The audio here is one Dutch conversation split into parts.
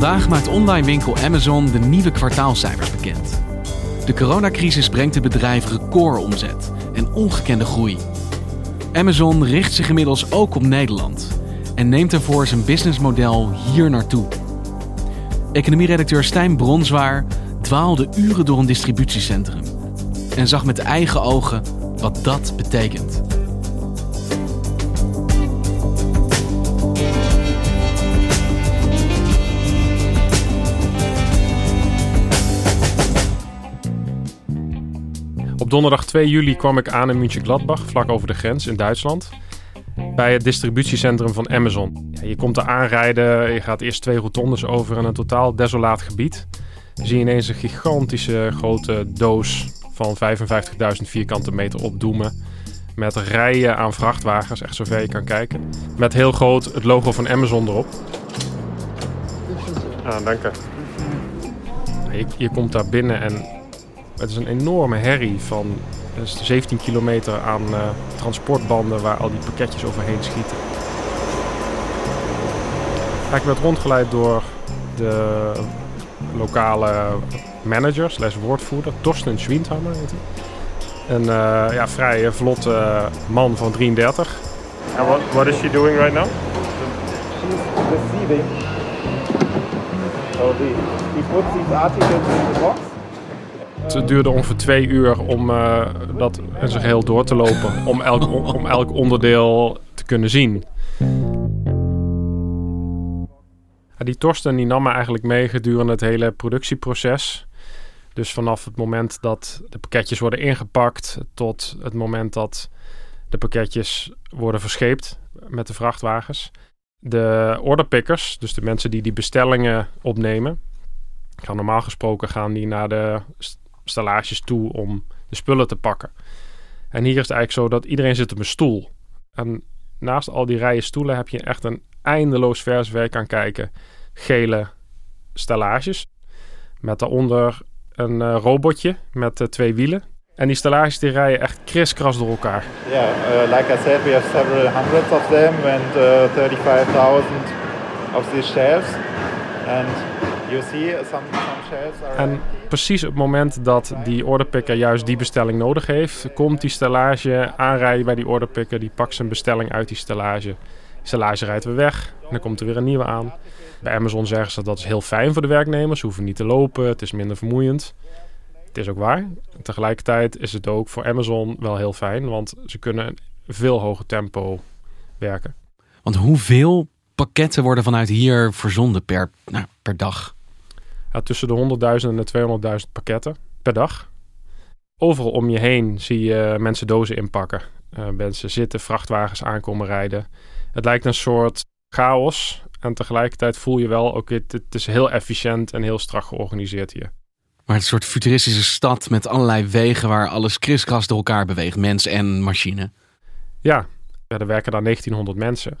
Vandaag maakt online winkel Amazon de nieuwe kwartaalcijfers bekend. De coronacrisis brengt het bedrijf recordomzet en ongekende groei. Amazon richt zich inmiddels ook op Nederland en neemt ervoor zijn businessmodel hier naartoe. Economieredacteur Stijn Bronswaar dwaalde uren door een distributiecentrum en zag met eigen ogen wat dat betekent. Op donderdag 2 juli kwam ik aan in München-Gladbach, vlak over de grens in Duitsland. Bij het distributiecentrum van Amazon. Ja, je komt er aanrijden, je gaat eerst twee rotondes over in een totaal desolaat gebied. Dan zie je ineens een gigantische grote doos van 55.000 vierkante meter opdoemen. Met rijen aan vrachtwagens, echt zover je kan kijken. Met heel groot het logo van Amazon erop. Ah, dank. Je, je komt daar binnen en het is een enorme herrie van 17 kilometer aan uh, transportbanden waar al die pakketjes overheen schieten. Ik werd rondgeleid door de lokale manager, slash woordvoerder, Torsten Schwindhammer heet hij. Een uh, ja, vrij vlotte man van 33. And what, what is she doing right now? She's receiving. So the, he puts these articles in the box. Het duurde ongeveer twee uur om uh, dat in zijn geheel door te lopen. Om elk, om elk onderdeel te kunnen zien. Die Torsten die nam eigenlijk mee gedurende het hele productieproces. Dus vanaf het moment dat de pakketjes worden ingepakt tot het moment dat de pakketjes worden verscheept met de vrachtwagens. De orderpickers, dus de mensen die die bestellingen opnemen, gaan normaal gesproken gaan die naar de stellages toe om de spullen te pakken. En hier is het eigenlijk zo dat iedereen zit op een stoel. En naast al die rijen stoelen heb je echt een eindeloos vers je kan kijken. Gele stellages. Met daaronder een uh, robotje met uh, twee wielen. En die stellages die rijden echt kriskras door elkaar. Yeah, uh, like I said, we have several hundreds of them and uh, 35.000 of these shelves. And you see some, en precies op het moment dat die orderpicker juist die bestelling nodig heeft, komt die stellage aanrijden bij die orderpicker. Die pakt zijn bestelling uit die stellage. Die stellage rijdt weer weg en dan komt er weer een nieuwe aan. Bij Amazon zeggen ze dat is heel fijn voor de werknemers. Ze hoeven niet te lopen, het is minder vermoeiend. Het is ook waar. Tegelijkertijd is het ook voor Amazon wel heel fijn, want ze kunnen een veel hoger tempo werken. Want hoeveel pakketten worden vanuit hier verzonden per, nou, per dag? Ja, tussen de 100.000 en de 200.000 pakketten per dag. Overal om je heen zie je mensen dozen inpakken. Uh, mensen zitten, vrachtwagens aankomen rijden. Het lijkt een soort chaos. En tegelijkertijd voel je wel, ook het, het is heel efficiënt en heel strak georganiseerd hier. Maar het is een soort futuristische stad met allerlei wegen waar alles kriskras door elkaar beweegt, mens en machine. Ja er werken daar 1900 mensen.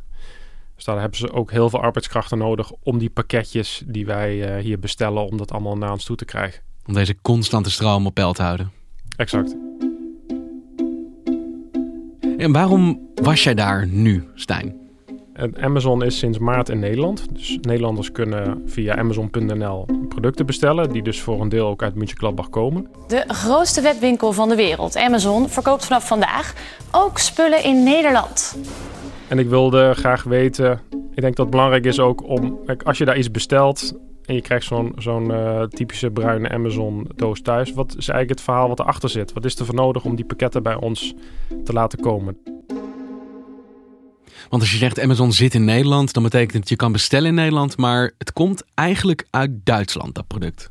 Dus daar hebben ze ook heel veel arbeidskrachten nodig om die pakketjes die wij uh, hier bestellen, om dat allemaal naar ons toe te krijgen. Om deze constante stroom op peil te houden. Exact. En waarom was jij daar nu, Stijn? Amazon is sinds maart in Nederland. Dus Nederlanders kunnen via Amazon.nl producten bestellen, die dus voor een deel ook uit München-Gladbach komen. De grootste webwinkel van de wereld, Amazon, verkoopt vanaf vandaag ook spullen in Nederland. En ik wilde graag weten Ik denk dat het belangrijk is ook om, als je daar iets bestelt en je krijgt zo'n uh, typische bruine Amazon doos thuis, wat is eigenlijk het verhaal wat erachter zit? Wat is er voor nodig om die pakketten bij ons te laten komen? Want als je zegt Amazon zit in Nederland, dan betekent het je kan bestellen in Nederland, maar het komt eigenlijk uit Duitsland, dat product.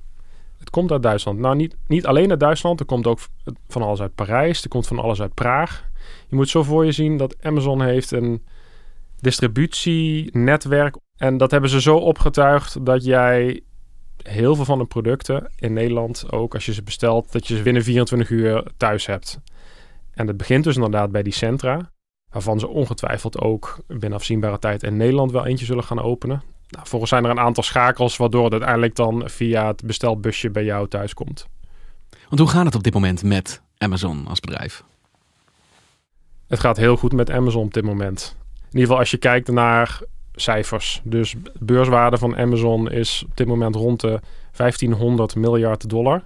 Het komt uit Duitsland. Nou, niet, niet alleen uit Duitsland. Er komt ook van alles uit Parijs. Er komt van alles uit Praag. Je moet zo voor je zien dat Amazon heeft een distributienetwerk. En dat hebben ze zo opgetuigd dat jij heel veel van de producten in Nederland, ook als je ze bestelt, dat je ze binnen 24 uur thuis hebt. En dat begint dus inderdaad bij die centra, waarvan ze ongetwijfeld ook binnen afzienbare tijd in Nederland wel eentje zullen gaan openen. Nou, volgens zijn er een aantal schakels waardoor het uiteindelijk dan via het bestelbusje bij jou thuis komt. Want hoe gaat het op dit moment met Amazon als bedrijf? Het gaat heel goed met Amazon op dit moment. In ieder geval als je kijkt naar cijfers. Dus beurswaarde van Amazon is op dit moment rond de 1500 miljard dollar.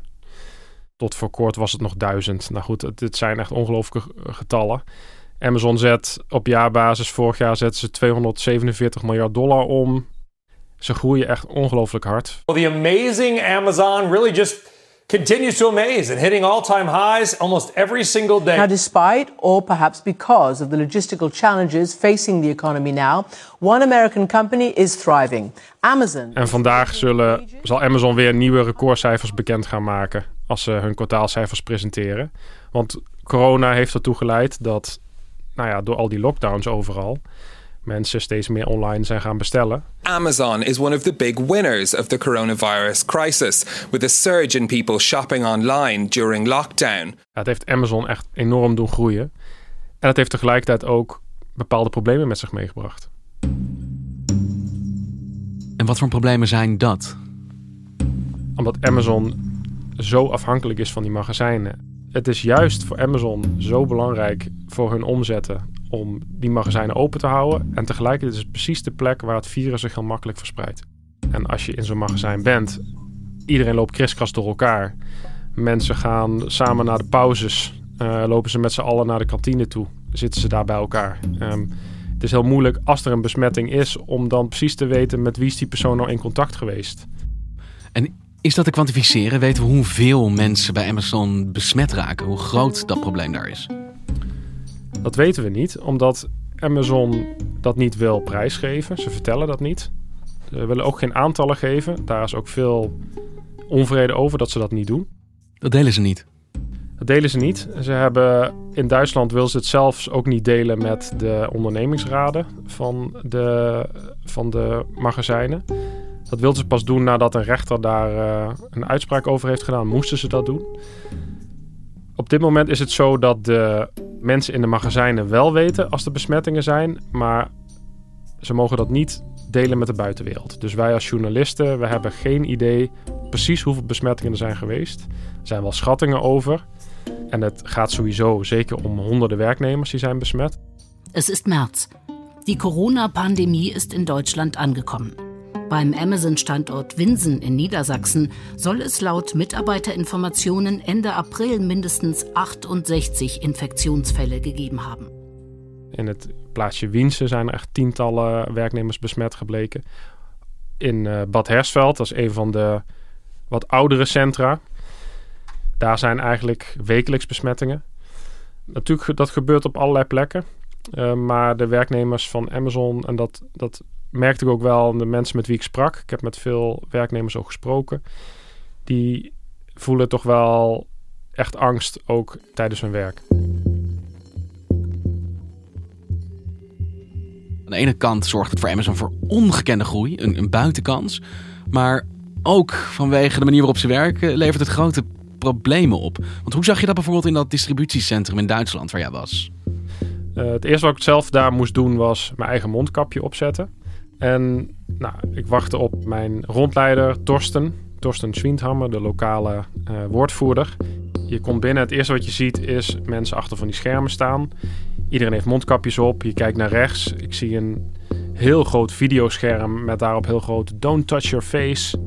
Tot voor kort was het nog duizend. Nou goed, dit zijn echt ongelooflijke getallen. Amazon zet op jaarbasis, vorig jaar zetten ze 247 miljard dollar om. Ze groeien echt ongelooflijk hard. Well, the amazing Amazon really just continues to amaze and hitting all-time highs almost every single day. Now, despite or perhaps because of the logistical challenges facing the economy now, one American company is thriving. Amazon. En vandaag zullen, zal Amazon weer nieuwe recordcijfers bekend gaan maken als ze hun kwartaalcijfers presenteren. Want corona heeft ertoe geleid dat, nou ja, door al die lockdowns overal, mensen steeds meer online zijn gaan bestellen. Amazon is one of the big winners of the coronavirus crisis, with a surge in people shopping online during lockdown. Ja, het heeft Amazon echt enorm doen groeien. En het heeft tegelijkertijd ook bepaalde problemen met zich meegebracht. En wat voor problemen zijn dat? Omdat Amazon zo afhankelijk is van die magazijnen. Het is juist voor Amazon zo belangrijk voor hun omzetten om die magazijnen open te houden. En tegelijkertijd is het precies de plek waar het virus zich heel makkelijk verspreidt. En als je in zo'n magazijn bent, iedereen loopt kriskras door elkaar. Mensen gaan samen naar de pauzes, uh, lopen ze met z'n allen naar de kantine toe, zitten ze daar bij elkaar. Um, het is heel moeilijk als er een besmetting is om dan precies te weten met wie is die persoon nou in contact geweest. En is dat te kwantificeren? Weten we hoeveel mensen bij Amazon besmet raken? Hoe groot dat probleem daar is? Dat weten we niet, omdat Amazon dat niet wil prijsgeven. Ze vertellen dat niet. Ze willen ook geen aantallen geven. Daar is ook veel onvrede over dat ze dat niet doen. Dat delen ze niet. Dat delen ze niet. Ze hebben in Duitsland wil ze het zelfs ook niet delen met de ondernemingsraden van de, van de magazijnen. Dat wilden ze pas doen nadat een rechter daar uh, een uitspraak over heeft gedaan. Moesten ze dat doen. Op dit moment is het zo dat de mensen in de magazijnen wel weten als er besmettingen zijn, maar ze mogen dat niet delen met de buitenwereld. Dus wij als journalisten, we hebben geen idee precies hoeveel besmettingen er zijn geweest. Er zijn wel schattingen over. En het gaat sowieso zeker om honderden werknemers die zijn besmet. Het is März. Die Corona-Pandemie is in Duitsland angekommen. Beim Amazon-Standort Winsen in Niedersachsen soll es laut Mitarbeiterinformationen Ende April mindestens 68 Infektionsfälle gegeben haben. In het plaatsje Winsen zijn er echt tientallen werknemers besmet gebleken. In uh, Bad Hersveld, dat is een van de wat oudere centra. Daar zijn eigenlijk wekelijks besmettingen. Natuurlijk, dat gebeurt op allerlei plekken. Uh, maar de werknemers van Amazon, en dat, dat merkte ik ook wel de mensen met wie ik sprak. Ik heb met veel werknemers ook gesproken. Die voelen toch wel echt angst ook tijdens hun werk. Aan de ene kant zorgt het voor Amazon voor ongekende groei, een, een buitenkans. Maar ook vanwege de manier waarop ze werken levert het grote problemen op. Want hoe zag je dat bijvoorbeeld in dat distributiecentrum in Duitsland waar jij was? Uh, het eerste wat ik zelf daar moest doen was mijn eigen mondkapje opzetten. En nou, ik wachtte op mijn rondleider Torsten. Torsten Schwindhammer, de lokale uh, woordvoerder. Je komt binnen, het eerste wat je ziet is mensen achter van die schermen staan. Iedereen heeft mondkapjes op, je kijkt naar rechts. Ik zie een heel groot videoscherm met daarop heel groot Don't touch your face.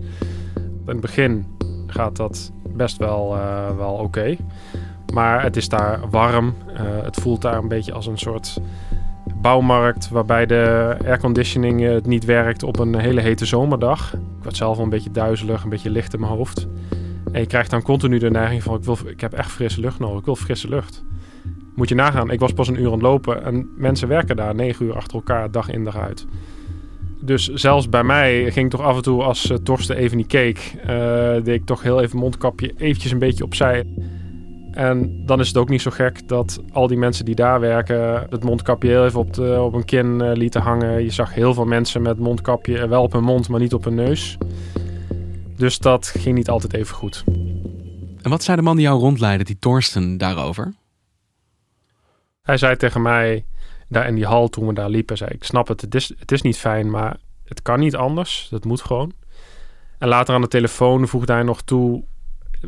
In het begin gaat dat best wel, uh, wel oké. Maar het is daar warm. Uh, het voelt daar een beetje als een soort bouwmarkt waarbij de airconditioning eh, het niet werkt op een hele hete zomerdag. Ik word zelf wel een beetje duizelig, een beetje licht in mijn hoofd. En je krijgt dan continu de neiging van ik, wil, ik heb echt frisse lucht nodig, ik wil frisse lucht. Moet je nagaan, ik was pas een uur aan het lopen en mensen werken daar negen uur achter elkaar, dag in dag uit. Dus zelfs bij mij ging toch af en toe als uh, Torsten even niet keek, uh, deed ik toch heel even mondkapje eventjes een beetje opzij. En dan is het ook niet zo gek dat al die mensen die daar werken het mondkapje heel even op, de, op een kin uh, lieten hangen. Je zag heel veel mensen met mondkapje wel op hun mond, maar niet op hun neus. Dus dat ging niet altijd even goed. En wat zei de man die jou rondleidde, die Torsten, daarover? Hij zei tegen mij, daar in die hal toen we daar liepen, zei ik snap het, het is, het is niet fijn, maar het kan niet anders. Dat moet gewoon. En later aan de telefoon voegde hij nog toe,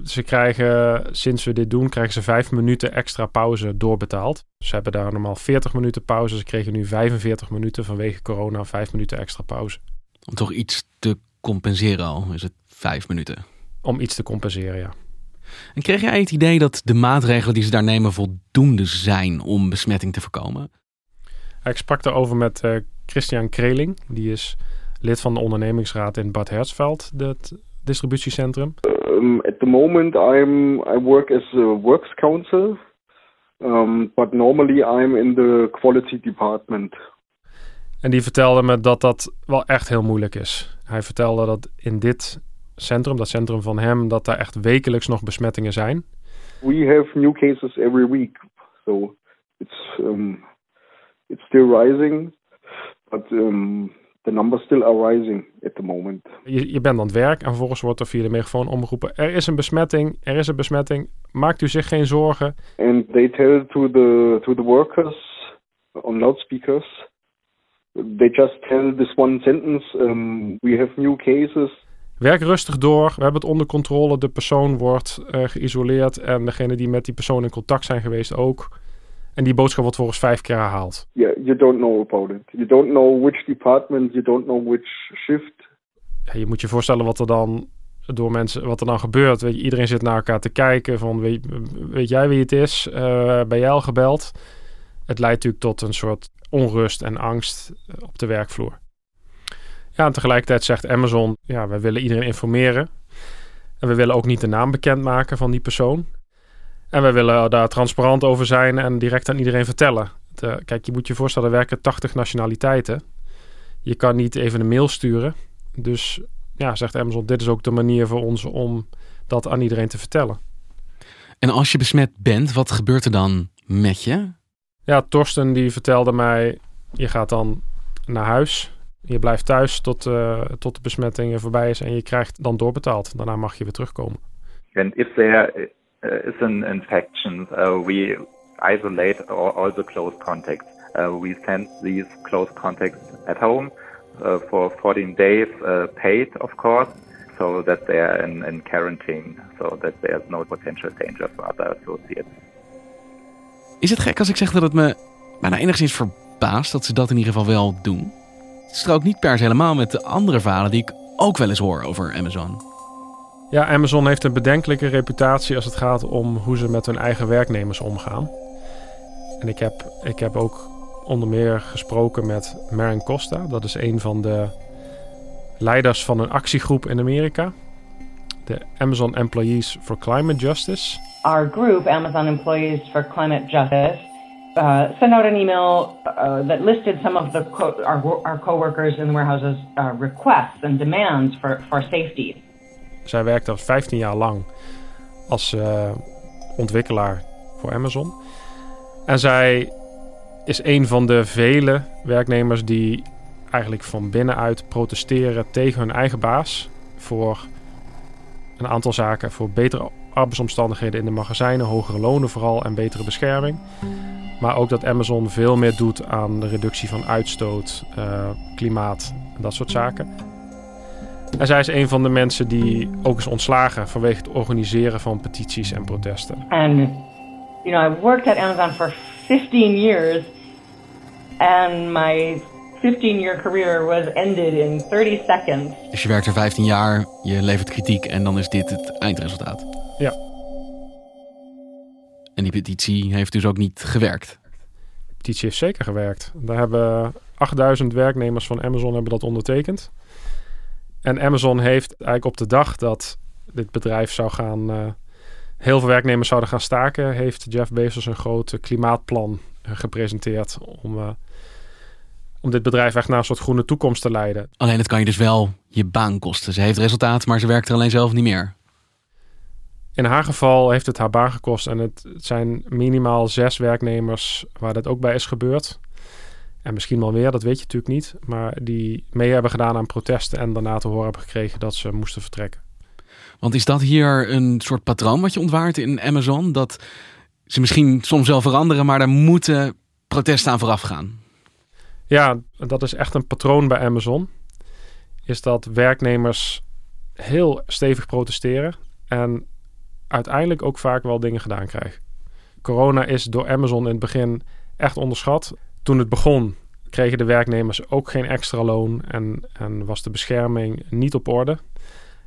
ze krijgen, sinds we dit doen, krijgen ze vijf minuten extra pauze doorbetaald. Ze hebben daar normaal 40 minuten pauze. Ze kregen nu 45 minuten vanwege corona, vijf minuten extra pauze. Om toch iets te compenseren al, is het vijf minuten? Om iets te compenseren, ja. En kreeg jij het idee dat de maatregelen die ze daar nemen voldoende zijn om besmetting te voorkomen? Ik sprak daarover met uh, Christian Kreling. Die is lid van de ondernemingsraad in Bad Hersfeld, het distributiecentrum. Um, at the moment I'm, I work as a works council, um, but normally I'm in the quality department. En die vertelde me dat dat wel echt heel moeilijk is. Hij vertelde dat in dit centrum, dat centrum van hem, dat daar echt wekelijks nog besmettingen zijn. We have new cases every week, so it's um, it's still rising, but um, the numbers still are rising at the moment. Je, je bent aan het werk en vervolgens wordt er via de megafoon omgeroepen: er is een besmetting, er is een besmetting. Maakt u zich geen zorgen. And they tell to the to the workers on loudspeakers. They just tell this one sentence: um, we have new cases. Werk rustig door. We hebben het onder controle. De persoon wordt uh, geïsoleerd. En degene die met die persoon in contact zijn geweest ook. En die boodschap wordt volgens vijf keer herhaald. Yeah, you don't know about it. You don't know which department, you don't know which shift. Ja, je moet je voorstellen wat er dan door mensen, wat er dan gebeurt. Weet je, iedereen zit naar elkaar te kijken van weet, weet jij wie het is? Uh, ben jij al gebeld? Het leidt natuurlijk tot een soort onrust en angst op de werkvloer. Ja, en tegelijkertijd zegt Amazon, ja, we willen iedereen informeren. En we willen ook niet de naam bekendmaken van die persoon. En we willen daar transparant over zijn en direct aan iedereen vertellen. De, kijk, je moet je voorstellen, er werken 80 nationaliteiten. Je kan niet even een mail sturen. Dus ja, zegt Amazon, dit is ook de manier voor ons om dat aan iedereen te vertellen. En als je besmet bent, wat gebeurt er dan met je? Ja, Torsten die vertelde mij, je gaat dan naar huis. Je blijft thuis tot, uh, tot de besmetting voorbij is en je krijgt dan doorbetaald. Daarna mag je weer terugkomen. And if there uh, is an infection, uh, we isolate all, all the close contacts. Uh, we send these close contacts at home for 14 days paid, of course, so that they are in, in quarantine, so that there's no potential danger for other associates. Is het gek als ik zeg dat het me bijna enigszins verbaast dat ze dat in ieder geval wel doen? Het strookt niet per se helemaal met de andere verhalen die ik ook wel eens hoor over Amazon. Ja, Amazon heeft een bedenkelijke reputatie als het gaat om hoe ze met hun eigen werknemers omgaan. En ik heb, ik heb ook onder meer gesproken met Marin Costa. Dat is een van de leiders van een actiegroep in Amerika. De Amazon Employees for Climate Justice. Our group, Amazon Employees for Climate Justice, uh, sent out an email uh, that listed some of the our, our coworkers in the warehouses uh, requests and demands for, for safety. Zij werkte 15 jaar lang als uh, ontwikkelaar voor Amazon. En zij is een van de vele werknemers die eigenlijk van binnenuit protesteren tegen hun eigen baas voor een aantal zaken. Voor betere arbeidsomstandigheden in de magazijnen, hogere lonen vooral en betere bescherming. Maar ook dat Amazon veel meer doet aan de reductie van uitstoot, uh, klimaat en dat soort zaken. En zij is een van de mensen die ook is ontslagen vanwege het organiseren van petities en protesten. And you know, I've worked at Amazon for 15 years and my 15-year career was ended in 30 seconds. Dus je werkt er 15 jaar, je levert kritiek en dan is dit het eindresultaat. Ja. En die petitie heeft dus ook niet gewerkt. De petitie heeft zeker gewerkt. Daar hebben 8000 werknemers van Amazon hebben dat ondertekend. En Amazon heeft eigenlijk op de dag dat dit bedrijf zou gaan, uh, heel veel werknemers zouden gaan staken, heeft Jeff Bezos een groot klimaatplan gepresenteerd om, uh, om dit bedrijf echt naar een soort groene toekomst te leiden. Alleen het kan je dus wel je baan kosten. Ze heeft resultaat, maar ze werkt er alleen zelf niet meer. In haar geval heeft het haar baan gekost en het, het zijn minimaal zes werknemers waar dat ook bij is gebeurd. En misschien wel meer, dat weet je natuurlijk niet. Maar die mee hebben gedaan aan protesten en daarna te horen hebben gekregen dat ze moesten vertrekken. Want is dat hier een soort patroon wat je ontwaart in Amazon? Dat ze misschien soms wel veranderen, maar daar moeten protesten aan vooraf gaan? Ja, dat is echt een patroon bij Amazon. Is dat werknemers heel stevig protesteren en uiteindelijk ook vaak wel dingen gedaan krijgen. Corona is door Amazon in het begin echt onderschat. Toen het begon, kregen de werknemers ook geen extra loon en, en was de bescherming niet op orde.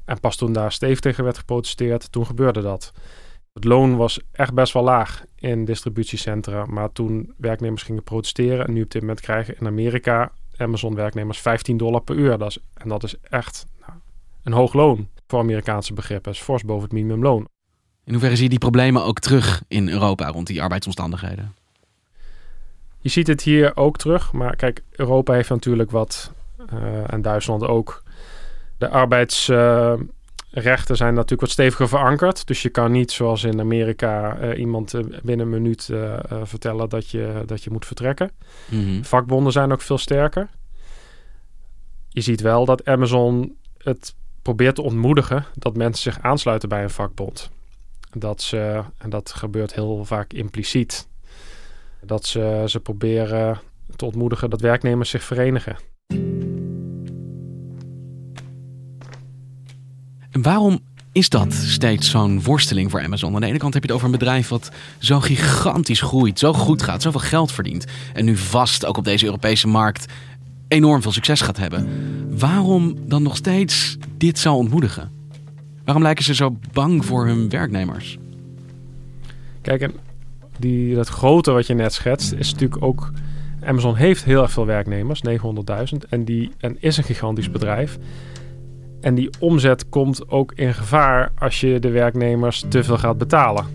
En pas toen daar stevig tegen werd geprotesteerd, toen gebeurde dat. Het loon was echt best wel laag in distributiecentra. Maar toen werknemers gingen protesteren, en nu op dit moment krijgen in Amerika Amazon werknemers 15 dollar per uur. Dat is, en dat is echt nou, een hoog loon voor Amerikaanse begrippen. Is fors boven het minimumloon. In hoeverre zie je die problemen ook terug in Europa rond die arbeidsomstandigheden? Je ziet het hier ook terug. Maar kijk, Europa heeft natuurlijk wat, uh, en Duitsland ook, de arbeidsrechten zijn natuurlijk wat steviger verankerd. Dus je kan niet zoals in Amerika uh, iemand uh, binnen een minuut vertellen dat je, dat je moet vertrekken. Mhm. Vakbonden zijn ook veel sterker. Je ziet wel dat Amazon het probeert te ontmoedigen dat mensen zich aansluiten bij een vakbond. Dat ze, en dat gebeurt heel vaak impliciet, dat ze, ze proberen te ontmoedigen dat werknemers zich verenigen. En waarom is dat steeds zo'n worsteling voor Amazon? Aan de ene kant heb je het over een bedrijf wat zo gigantisch groeit, zo goed gaat, zoveel geld verdient. En nu vast ook op deze Europese markt enorm veel succes gaat hebben. Waarom dan nog steeds dit zou ontmoedigen? Waarom lijken ze zo bang voor hun werknemers? Kijk, en die, dat grote wat je net schetst, is natuurlijk ook. Amazon heeft heel erg veel werknemers, 900.000, en, die, en is een gigantisch bedrijf. En die omzet komt ook in gevaar als je de werknemers te veel gaat betalen.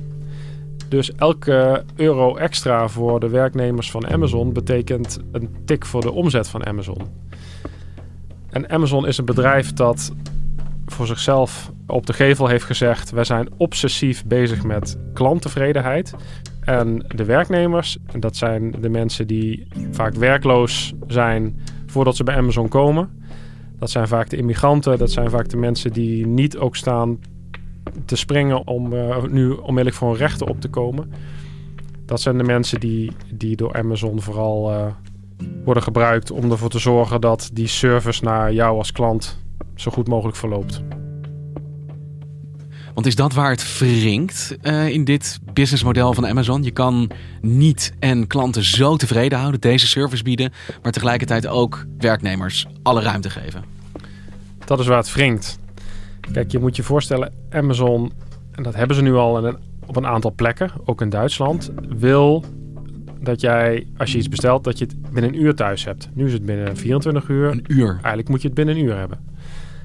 Dus elke euro extra voor de werknemers van Amazon betekent een tik voor de omzet van Amazon. En Amazon is een bedrijf dat voor zichzelf op de gevel heeft gezegd: wij zijn obsessief bezig met klanttevredenheid. En de werknemers, dat zijn de mensen die vaak werkloos zijn voordat ze bij Amazon komen. Dat zijn vaak de immigranten, dat zijn vaak de mensen die niet ook staan te springen om uh, nu onmiddellijk voor hun rechten op te komen. Dat zijn de mensen die, die door Amazon vooral uh, worden gebruikt om ervoor te zorgen dat die service naar jou als klant zo goed mogelijk verloopt. Want is dat waar het wringt uh, in dit businessmodel van Amazon? Je kan niet en klanten zo tevreden houden, deze service bieden, maar tegelijkertijd ook werknemers alle ruimte geven. Dat is waar het wringt. Kijk, je moet je voorstellen, Amazon, en dat hebben ze nu al een, op een aantal plekken, ook in Duitsland, wil dat jij, als je iets bestelt, dat je het binnen een uur thuis hebt. Nu is het binnen 24 uur. Een uur? Eigenlijk moet je het binnen een uur hebben.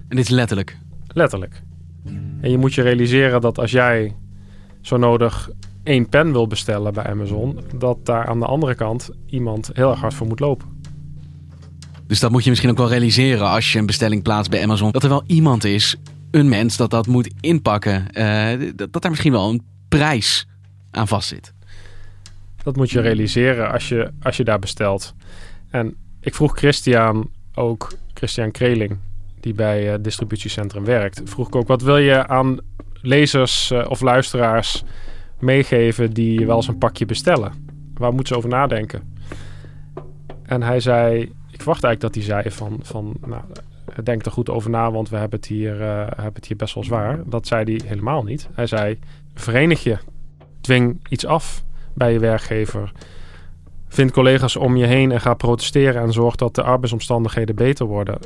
En dit is letterlijk? Letterlijk. En je moet je realiseren dat als jij zo nodig één pen wil bestellen bij Amazon, dat daar aan de andere kant iemand heel erg hard voor moet lopen. Dus dat moet je misschien ook wel realiseren als je een bestelling plaatst bij Amazon. Dat er wel iemand is, een mens, dat dat moet inpakken. Uh, dat, dat daar misschien wel een prijs aan vastzit. Dat moet je realiseren als je, als je daar bestelt. En ik vroeg Christian ook, Christian Kreling, die bij het distributiecentrum werkt, vroeg ik ook: wat wil je aan lezers uh, of luisteraars meegeven die wel eens een pakje bestellen? Waar moeten ze over nadenken? En hij zei: Ik verwacht eigenlijk dat hij zei van, van nou, denk er goed over na, want we hebben het, hier, uh, hebben het hier best wel zwaar. Dat zei hij helemaal niet. Hij zei: verenig je, dwing iets af bij je werkgever. Vind collega's om je heen en ga protesteren en zorg dat de arbeidsomstandigheden beter worden.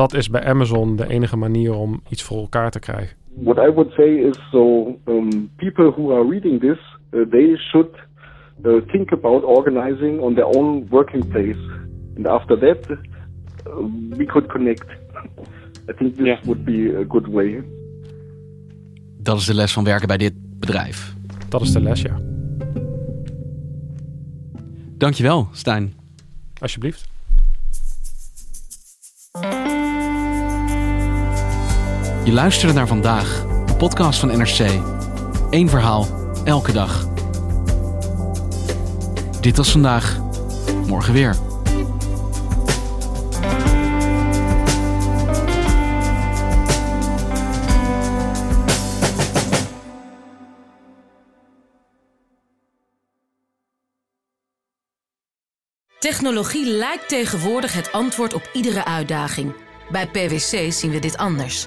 Dat is bij Amazon de enige manier om iets voor elkaar te krijgen. What I would say is so um, people who are reading this, uh, they should uh, think about organizing on their own working place. And after that, uh, we could connect. I think this would be a good way. Dat is de les van werken bij dit bedrijf. Dat is de les, ja. Dankjewel, Stijn. Alsjeblieft. Je luisterde naar vandaag, een podcast van NRC. Eén verhaal, elke dag. Dit was vandaag, morgen weer. Technologie lijkt tegenwoordig het antwoord op iedere uitdaging. Bij PwC zien we dit anders.